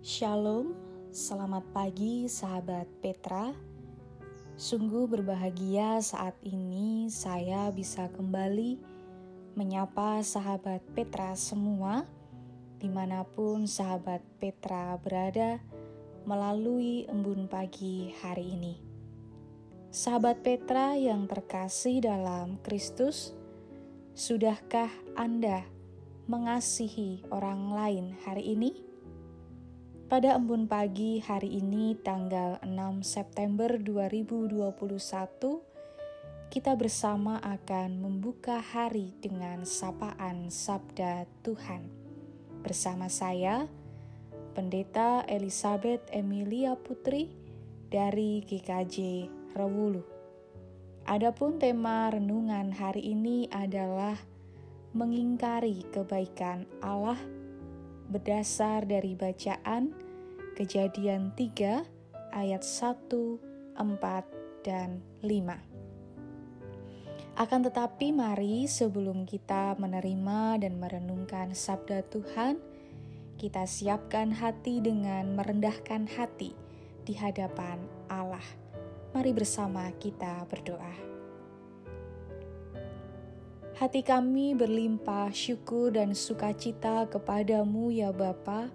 Shalom, selamat pagi sahabat Petra. Sungguh berbahagia saat ini saya bisa kembali menyapa sahabat Petra semua, di mana pun sahabat Petra berada melalui embun pagi hari ini. Sahabat Petra yang terkasih dalam Kristus, sudahkah Anda mengasihi orang lain hari ini? Pada embun pagi hari ini tanggal 6 September 2021 kita bersama akan membuka hari dengan sapaan Sabda Tuhan. Bersama saya Pendeta Elizabeth Emilia Putri dari GKJ Rewulu. Adapun tema renungan hari ini adalah mengingkari kebaikan Allah berdasar dari bacaan Kejadian 3 ayat 1, 4, dan 5. Akan tetapi mari sebelum kita menerima dan merenungkan sabda Tuhan, kita siapkan hati dengan merendahkan hati di hadapan Allah. Mari bersama kita berdoa. Hati kami berlimpah syukur dan sukacita kepadamu ya Bapa,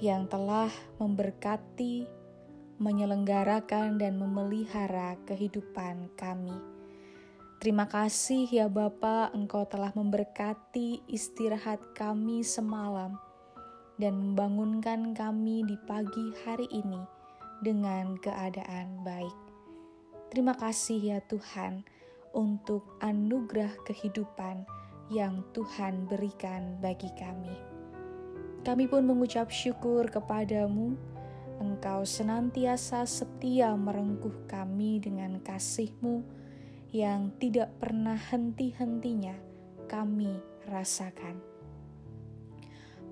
yang telah memberkati, menyelenggarakan dan memelihara kehidupan kami. Terima kasih ya Bapa, Engkau telah memberkati istirahat kami semalam dan membangunkan kami di pagi hari ini dengan keadaan baik. Terima kasih ya Tuhan untuk anugerah kehidupan yang Tuhan berikan bagi kami. Kami pun mengucap syukur kepadamu, Engkau senantiasa setia merengkuh kami dengan kasih-Mu yang tidak pernah henti-hentinya kami rasakan.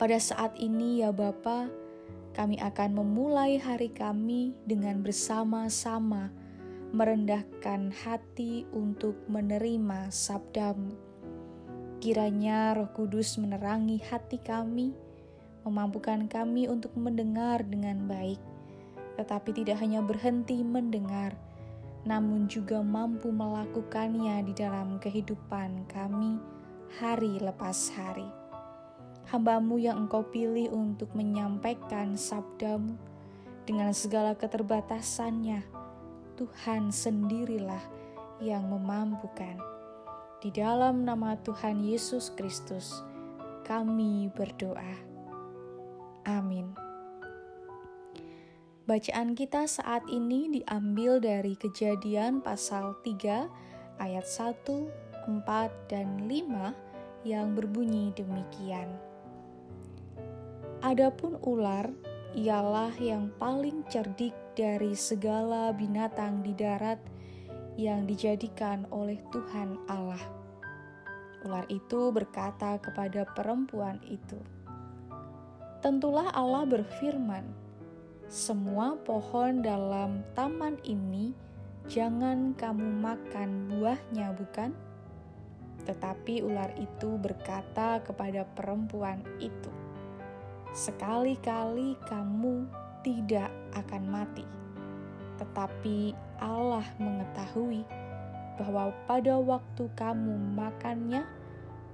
Pada saat ini ya Bapa, kami akan memulai hari kami dengan bersama-sama merendahkan hati untuk menerima sabdamu. Kiranya roh kudus menerangi hati kami, memampukan kami untuk mendengar dengan baik, tetapi tidak hanya berhenti mendengar, namun juga mampu melakukannya di dalam kehidupan kami hari lepas hari. Hambamu yang engkau pilih untuk menyampaikan sabdamu dengan segala keterbatasannya, Tuhan sendirilah yang memampukan. Di dalam nama Tuhan Yesus Kristus, kami berdoa. Amin. Bacaan kita saat ini diambil dari Kejadian pasal 3 ayat 1, 4, dan 5 yang berbunyi demikian. Adapun ular ialah yang paling cerdik dari segala binatang di darat yang dijadikan oleh Tuhan Allah. Ular itu berkata kepada perempuan itu, "Tentulah Allah berfirman, semua pohon dalam taman ini jangan kamu makan buahnya, bukan?" Tetapi ular itu berkata kepada perempuan itu, Sekali-kali kamu tidak akan mati, tetapi Allah mengetahui bahwa pada waktu kamu makannya,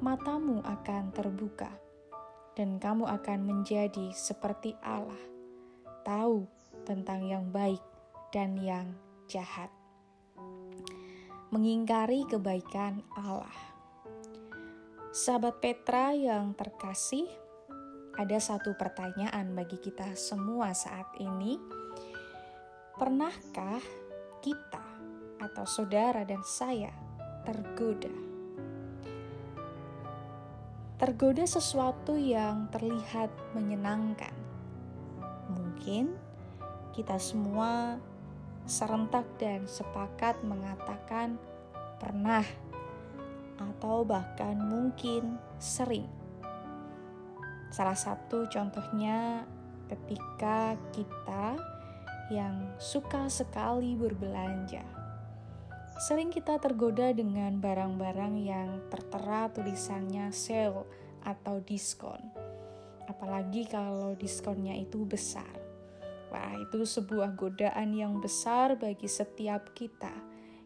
matamu akan terbuka, dan kamu akan menjadi seperti Allah, tahu tentang yang baik dan yang jahat. Mengingkari kebaikan Allah. Sahabat Petra yang terkasih, ada satu pertanyaan bagi kita semua saat ini. Pernahkah kita atau saudara dan saya tergoda? Tergoda sesuatu yang terlihat menyenangkan. Mungkin kita semua serentak dan sepakat mengatakan pernah atau bahkan mungkin sering Salah satu contohnya ketika kita yang suka sekali berbelanja. Sering kita tergoda dengan barang-barang yang tertera tulisannya sale atau diskon. apalagi kalau diskonnya itu besar. Wah, itu sebuah godaan yang besar bagi setiap kita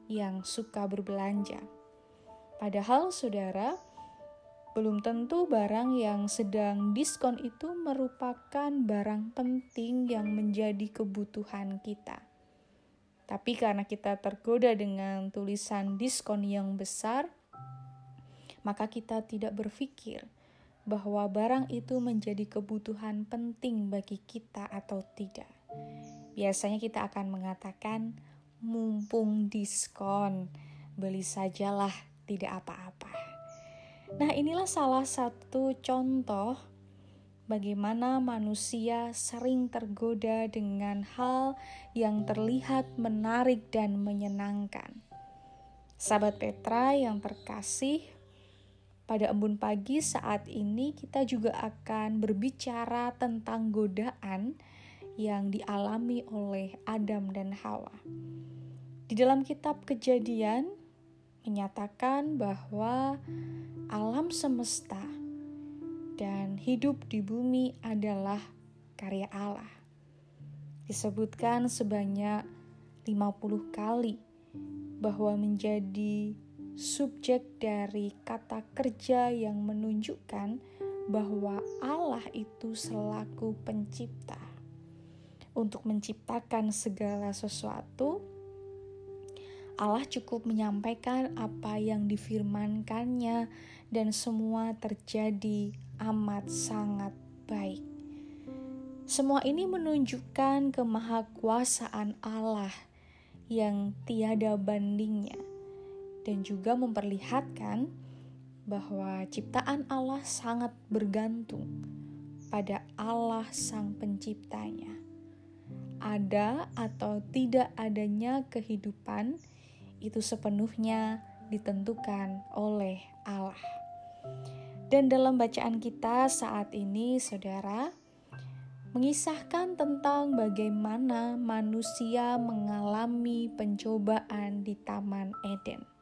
yang suka berbelanja. Padahal, saudara, belum tentu barang yang sedang diskon itu merupakan barang penting yang menjadi kebutuhan kita. Tapi karena kita tergoda dengan tulisan diskon yang besar, maka kita tidak berpikir bahwa barang itu menjadi kebutuhan penting bagi kita atau tidak. Biasanya kita akan mengatakan, "Mumpung diskon, beli sajalah, tidak apa-apa." Nah, inilah salah satu contoh bagaimana manusia sering tergoda dengan hal yang terlihat menarik dan menyenangkan. Sahabat Petra yang terkasih, pada embun pagi saat ini kita juga akan berbicara tentang godaan yang dialami oleh Adam dan Hawa. Di dalam kitab Kejadian menyatakan bahwa alam semesta dan hidup di bumi adalah karya Allah. Disebutkan sebanyak 50 kali bahwa menjadi subjek dari kata kerja yang menunjukkan bahwa Allah itu selaku pencipta. Untuk menciptakan segala sesuatu, Allah cukup menyampaikan apa yang difirmankannya dan semua terjadi amat sangat baik. Semua ini menunjukkan kemahakuasaan Allah yang tiada bandingnya dan juga memperlihatkan bahwa ciptaan Allah sangat bergantung pada Allah Sang Penciptanya. Ada atau tidak adanya kehidupan itu sepenuhnya ditentukan oleh Allah. Dan dalam bacaan kita saat ini, saudara, mengisahkan tentang bagaimana manusia mengalami pencobaan di Taman Eden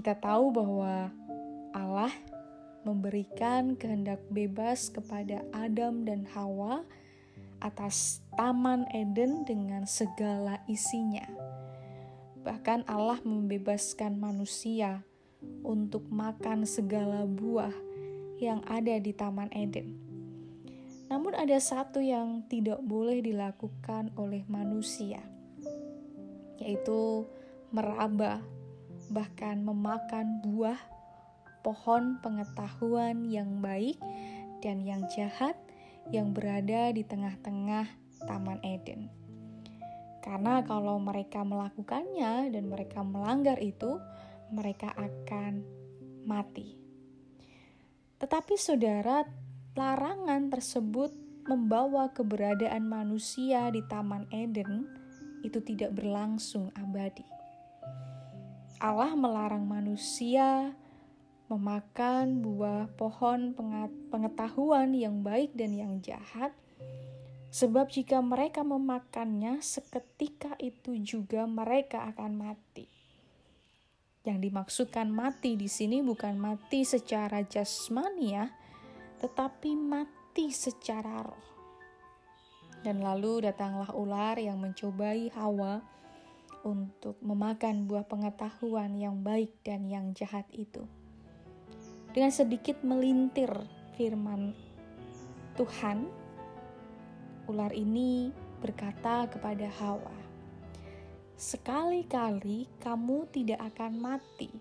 kita tahu bahwa Allah memberikan kehendak bebas kepada Adam dan Hawa atas Taman Eden dengan segala isinya. Bahkan Allah membebaskan manusia untuk makan segala buah yang ada di Taman Eden. Namun, ada satu yang tidak boleh dilakukan oleh manusia, yaitu meraba bahkan memakan buah pohon pengetahuan yang baik dan yang jahat yang berada di tengah-tengah Taman Eden. Karena kalau mereka melakukannya dan mereka melanggar itu, mereka akan mati. Tetapi saudara, larangan tersebut membawa keberadaan manusia di Taman Eden itu tidak berlangsung abadi. Allah melarang manusia memakan buah pohon pengetahuan yang baik dan yang jahat, sebab jika mereka memakannya, seketika itu juga mereka akan mati. Yang dimaksudkan mati di sini bukan mati secara jasmani ya, tetapi mati secara roh. Dan lalu datanglah ular yang mencobai Hawa untuk memakan buah pengetahuan yang baik dan yang jahat itu. Dengan sedikit melintir firman Tuhan, ular ini berkata kepada Hawa, "Sekali-kali kamu tidak akan mati,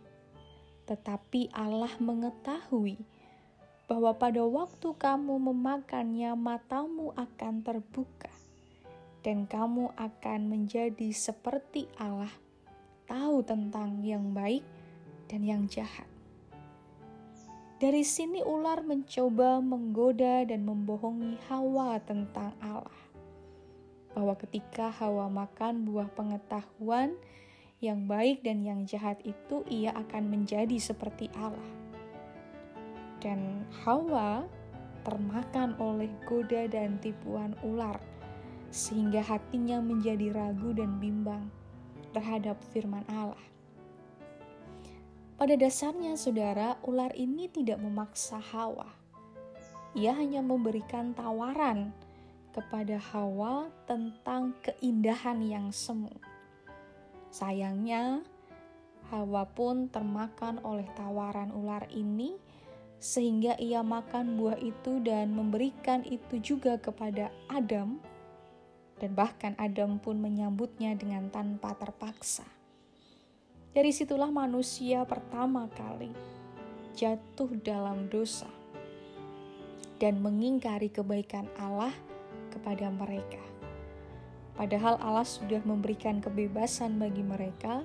tetapi Allah mengetahui bahwa pada waktu kamu memakannya, matamu akan terbuka." dan kamu akan menjadi seperti Allah, tahu tentang yang baik dan yang jahat. Dari sini ular mencoba menggoda dan membohongi Hawa tentang Allah. Bahwa ketika Hawa makan buah pengetahuan yang baik dan yang jahat itu, ia akan menjadi seperti Allah. Dan Hawa termakan oleh goda dan tipuan ular sehingga hatinya menjadi ragu dan bimbang terhadap firman Allah. Pada dasarnya, saudara, ular ini tidak memaksa Hawa. ia hanya memberikan tawaran kepada Hawa tentang keindahan yang semu. Sayangnya, Hawa pun termakan oleh tawaran ular ini, sehingga ia makan buah itu dan memberikan itu juga kepada Adam, dan bahkan Adam pun menyambutnya dengan tanpa terpaksa. Dari situlah manusia pertama kali jatuh dalam dosa dan mengingkari kebaikan Allah kepada mereka. Padahal Allah sudah memberikan kebebasan bagi mereka,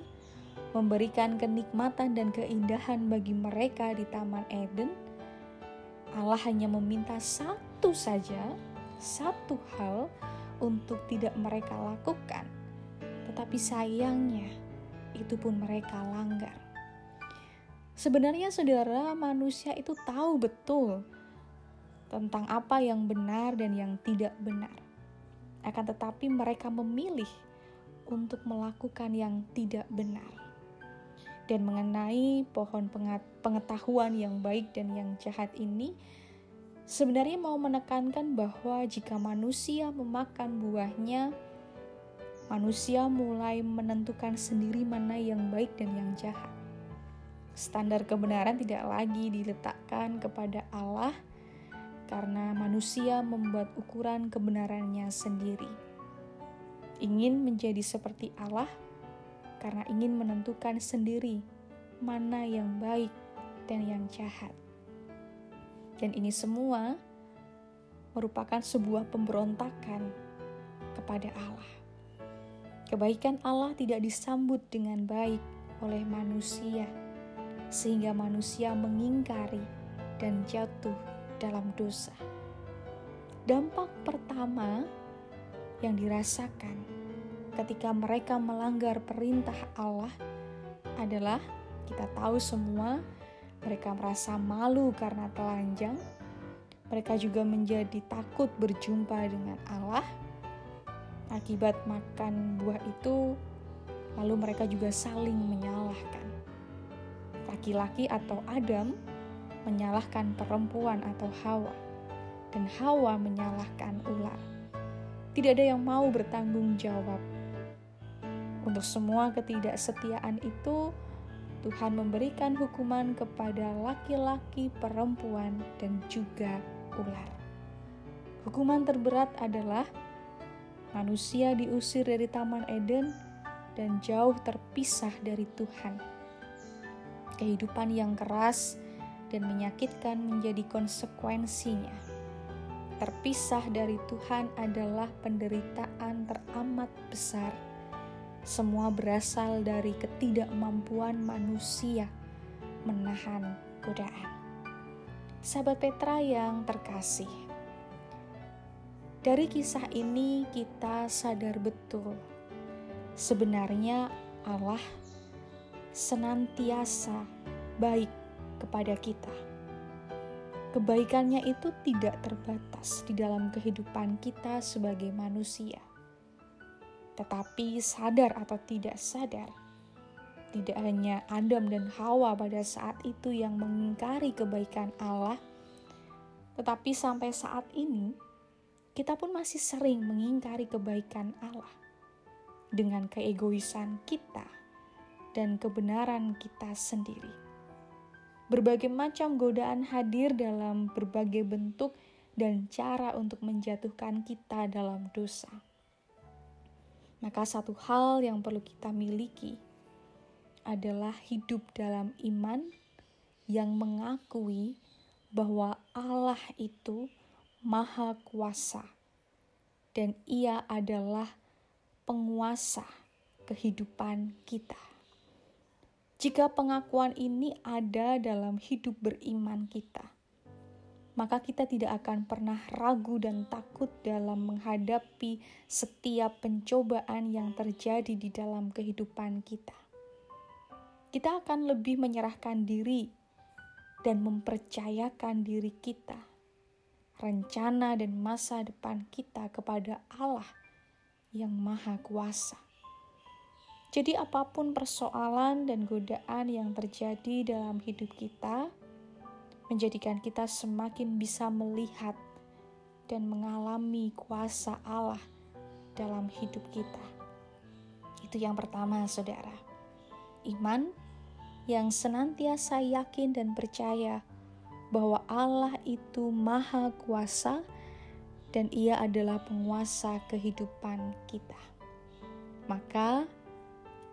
memberikan kenikmatan dan keindahan bagi mereka di Taman Eden. Allah hanya meminta satu saja, satu hal untuk tidak mereka lakukan, tetapi sayangnya itu pun mereka langgar. Sebenarnya, saudara, manusia itu tahu betul tentang apa yang benar dan yang tidak benar akan tetapi mereka memilih untuk melakukan yang tidak benar. Dan mengenai pohon pengetahuan yang baik dan yang jahat ini, sebenarnya mau menekankan bahwa jika manusia memakan buahnya, manusia mulai menentukan sendiri mana yang baik dan yang jahat. Standar kebenaran tidak lagi diletakkan kepada Allah karena manusia membuat ukuran kebenarannya sendiri. Ingin menjadi seperti Allah karena ingin menentukan sendiri mana yang baik dan yang jahat. Dan ini semua merupakan sebuah pemberontakan kepada Allah. Kebaikan Allah tidak disambut dengan baik oleh manusia, sehingga manusia mengingkari dan jatuh dalam dosa. Dampak pertama yang dirasakan ketika mereka melanggar perintah Allah adalah kita tahu semua mereka merasa malu karena telanjang. Mereka juga menjadi takut berjumpa dengan Allah. Akibat makan buah itu, lalu mereka juga saling menyalahkan. Laki-laki atau Adam menyalahkan perempuan atau Hawa, dan Hawa menyalahkan ular. Tidak ada yang mau bertanggung jawab. Untuk semua ketidaksetiaan itu, Tuhan memberikan hukuman kepada laki-laki, perempuan, dan juga ular. Hukuman terberat adalah manusia diusir dari Taman Eden dan jauh terpisah dari Tuhan. Kehidupan yang keras dan menyakitkan menjadi konsekuensinya. Terpisah dari Tuhan adalah penderitaan teramat besar. Semua berasal dari ketidakmampuan manusia menahan godaan. Sahabat Petra yang terkasih, dari kisah ini kita sadar betul sebenarnya Allah senantiasa baik kepada kita. Kebaikannya itu tidak terbatas di dalam kehidupan kita sebagai manusia, tetapi sadar atau tidak sadar, tidak hanya Adam dan Hawa pada saat itu yang mengingkari kebaikan Allah, tetapi sampai saat ini kita pun masih sering mengingkari kebaikan Allah dengan keegoisan kita dan kebenaran kita sendiri. Berbagai macam godaan hadir dalam berbagai bentuk dan cara untuk menjatuhkan kita dalam dosa. Maka, satu hal yang perlu kita miliki adalah hidup dalam iman yang mengakui bahwa Allah itu Maha Kuasa, dan Ia adalah penguasa kehidupan kita. Jika pengakuan ini ada dalam hidup beriman kita, maka kita tidak akan pernah ragu dan takut dalam menghadapi setiap pencobaan yang terjadi di dalam kehidupan kita. Kita akan lebih menyerahkan diri dan mempercayakan diri kita, rencana dan masa depan kita kepada Allah yang Maha Kuasa. Jadi, apa pun persoalan dan godaan yang terjadi dalam hidup kita, menjadikan kita semakin bisa melihat dan mengalami kuasa Allah dalam hidup kita. Itu yang pertama, saudara. Iman yang senantiasa yakin dan percaya bahwa Allah itu Maha Kuasa dan Ia adalah penguasa kehidupan kita. Maka,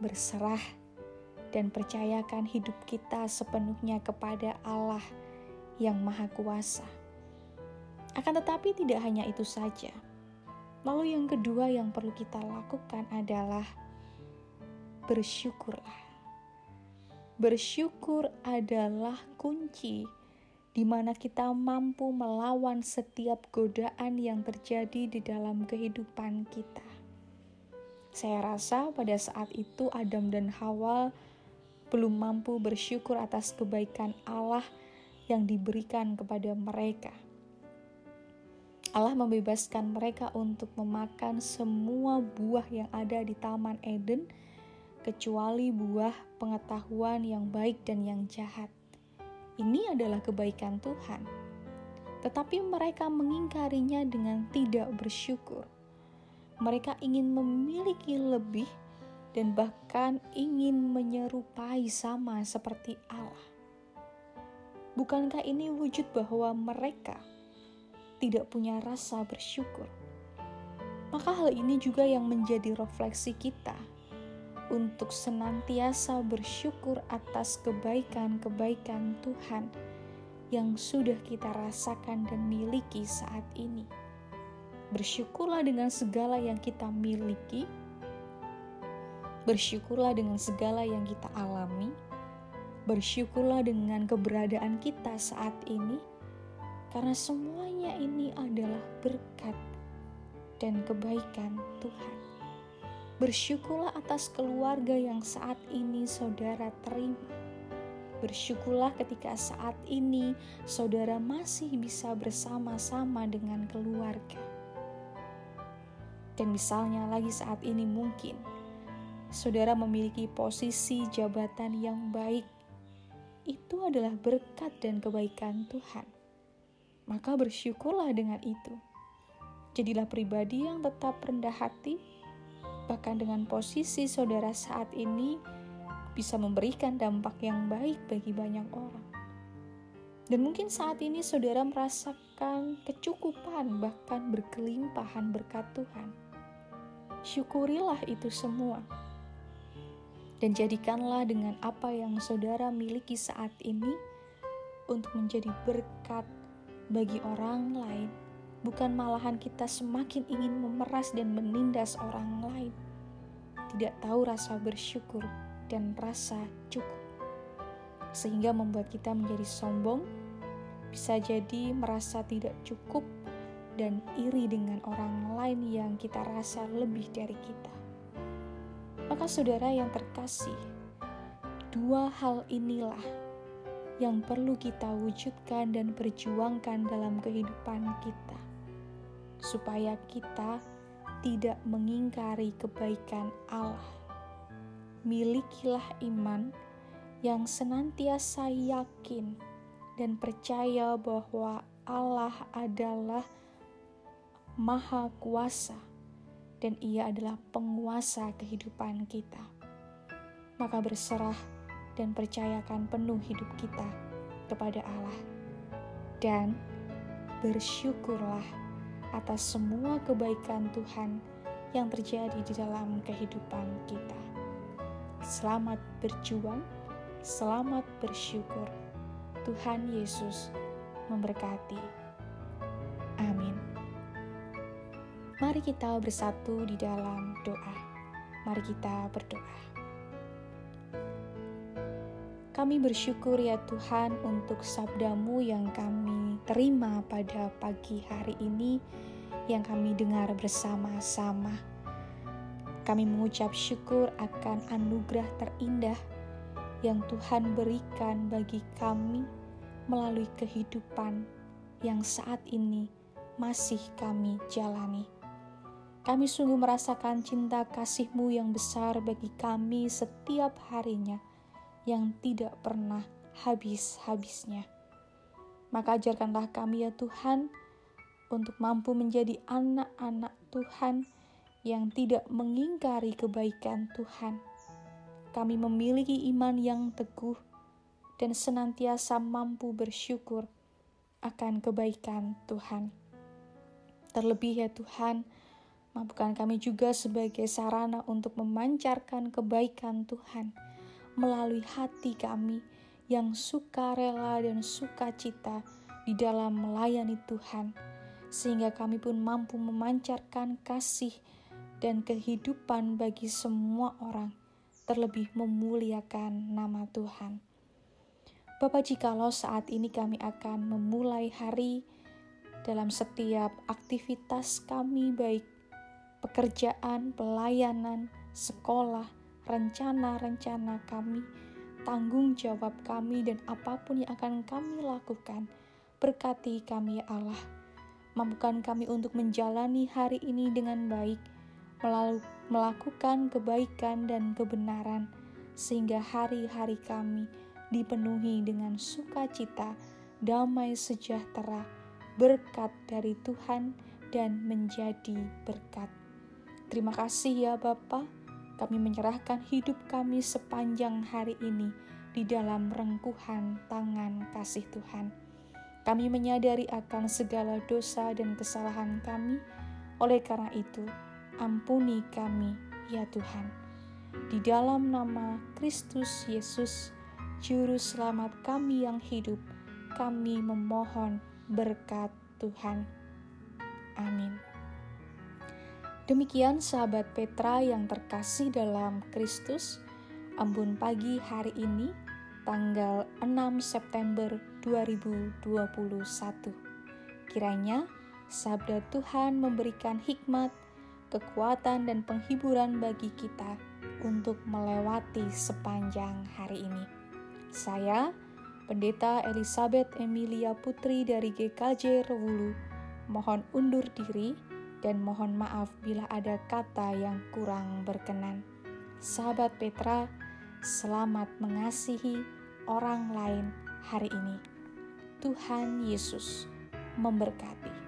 berserah dan percayakan hidup kita sepenuhnya kepada Allah yang Maha Kuasa. Akan tetapi, tidak hanya itu saja. Lalu, yang kedua yang perlu kita lakukan adalah bersyukurlah. Bersyukur adalah kunci di mana kita mampu melawan setiap godaan yang terjadi di dalam kehidupan kita. Saya rasa pada saat itu Adam dan Hawa belum mampu bersyukur atas kebaikan Allah yang diberikan kepada mereka. Allah membebaskan mereka untuk memakan semua buah yang ada di Taman Eden, kecuali buah pengetahuan yang baik dan yang jahat. Ini adalah kebaikan Tuhan, tetapi mereka mengingkarinya dengan tidak bersyukur. Mereka ingin memiliki lebih dan bahkan ingin menyerupai sama seperti Allah. Bukankah ini wujud bahwa mereka tidak punya rasa bersyukur? Maka hal ini juga yang menjadi refleksi kita untuk senantiasa bersyukur atas kebaikan-kebaikan Tuhan yang sudah kita rasakan dan miliki saat ini. Bersyukurlah dengan segala yang kita miliki, bersyukurlah dengan segala yang kita alami Bersyukurlah dengan keberadaan kita saat ini, karena semuanya ini adalah berkat dan kebaikan Tuhan. Bersyukurlah atas keluarga yang saat ini saudara terima. Bersyukurlah ketika saat ini saudara masih bisa bersama-sama dengan keluarga. Dan misalnya lagi saat ini mungkin saudara memiliki posisi jabatan yang baik itu adalah berkat dan kebaikan Tuhan. Maka bersyukurlah dengan itu. Jadilah pribadi yang tetap rendah hati, bahkan dengan posisi saudara saat ini bisa memberikan dampak yang baik bagi banyak orang. Dan mungkin saat ini saudara merasakan kecukupan, bahkan berkelimpahan berkat Tuhan. Syukurilah itu semua. Dan jadikanlah dengan apa yang saudara miliki saat ini untuk menjadi berkat bagi orang lain, bukan malahan kita semakin ingin memeras dan menindas orang lain. Tidak tahu rasa bersyukur dan rasa cukup, sehingga membuat kita menjadi sombong, bisa jadi merasa tidak cukup, dan iri dengan orang lain yang kita rasa lebih dari kita. Maka, saudara yang terkasih, dua hal inilah yang perlu kita wujudkan dan perjuangkan dalam kehidupan kita, supaya kita tidak mengingkari kebaikan Allah. Milikilah iman yang senantiasa yakin dan percaya bahwa Allah adalah Maha Kuasa dan Ia adalah penguasa kehidupan kita. Maka berserah dan percayakan penuh hidup kita kepada Allah, dan bersyukurlah atas semua kebaikan Tuhan yang terjadi di dalam kehidupan kita. Selamat berjuang, selamat bersyukur. Tuhan Yesus memberkati. Mari kita bersatu di dalam doa. Mari kita berdoa. Kami bersyukur ya Tuhan untuk sabdamu yang kami terima pada pagi hari ini yang kami dengar bersama-sama. Kami mengucap syukur akan anugerah terindah yang Tuhan berikan bagi kami melalui kehidupan yang saat ini masih kami jalani. Kami sungguh merasakan cinta kasih-Mu yang besar bagi kami setiap harinya, yang tidak pernah habis-habisnya. Maka ajarkanlah kami ya Tuhan untuk mampu menjadi anak-anak Tuhan yang tidak mengingkari kebaikan Tuhan. Kami memiliki iman yang teguh dan senantiasa mampu bersyukur akan kebaikan Tuhan. Terlebih ya Tuhan, mampukan kami juga sebagai sarana untuk memancarkan kebaikan Tuhan melalui hati kami yang suka rela dan sukacita di dalam melayani Tuhan, sehingga kami pun mampu memancarkan kasih dan kehidupan bagi semua orang, terlebih memuliakan nama Tuhan. Bapak, jikalau saat ini kami akan memulai hari dalam setiap aktivitas kami, baik pekerjaan, pelayanan, sekolah, rencana-rencana kami, tanggung jawab kami dan apa pun yang akan kami lakukan. Berkati kami ya Allah. Mampukan kami untuk menjalani hari ini dengan baik, melakukan kebaikan dan kebenaran, sehingga hari-hari kami dipenuhi dengan sukacita, damai sejahtera, berkat dari Tuhan, dan menjadi berkat. Terima kasih ya Bapak kami menyerahkan hidup kami sepanjang hari ini di dalam rengkuhan tangan kasih Tuhan. Kami menyadari akan segala dosa dan kesalahan kami, oleh karena itu, ampuni kami, ya Tuhan. Di dalam nama Kristus Yesus, Juru Selamat kami yang hidup, kami memohon berkat Tuhan. Amin. Demikian sahabat Petra yang terkasih dalam Kristus, Ambun pagi hari ini, tanggal 6 September 2021. Kiranya sabda Tuhan memberikan hikmat, kekuatan, dan penghiburan bagi kita untuk melewati sepanjang hari ini. Saya, Pendeta Elizabeth Emilia Putri dari GKJ Rewulu, mohon undur diri dan mohon maaf bila ada kata yang kurang berkenan. Sahabat Petra, selamat mengasihi orang lain hari ini. Tuhan Yesus memberkati.